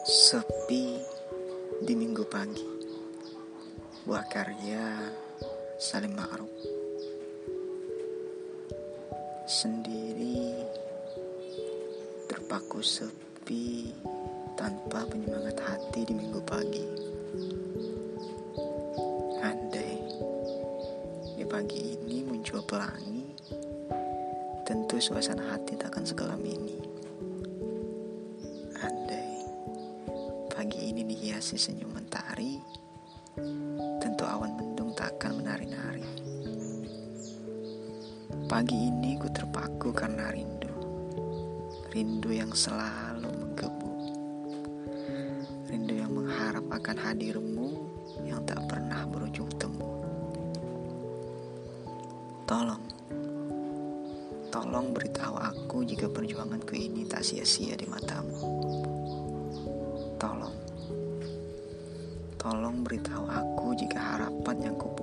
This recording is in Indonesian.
Sepi di minggu pagi. Buah karya Salim Ma'ruf. Sendiri Terpaku sepi Tanpa penyemangat hati di minggu pagi. Andai Di pagi ini muncul pelangi Tentu suasana hati takkan sekelam ini pagi ini dihiasi senyum mentari, tentu awan mendung takkan menari-nari. Pagi ini ku terpaku karena rindu, rindu yang selalu menggebu, rindu yang mengharap akan hadirmu yang tak pernah berujung temu. Tolong, tolong beritahu aku jika perjuanganku ini tak sia-sia di matamu. Tolong, tolong beritahu aku jika harapan yang kupunya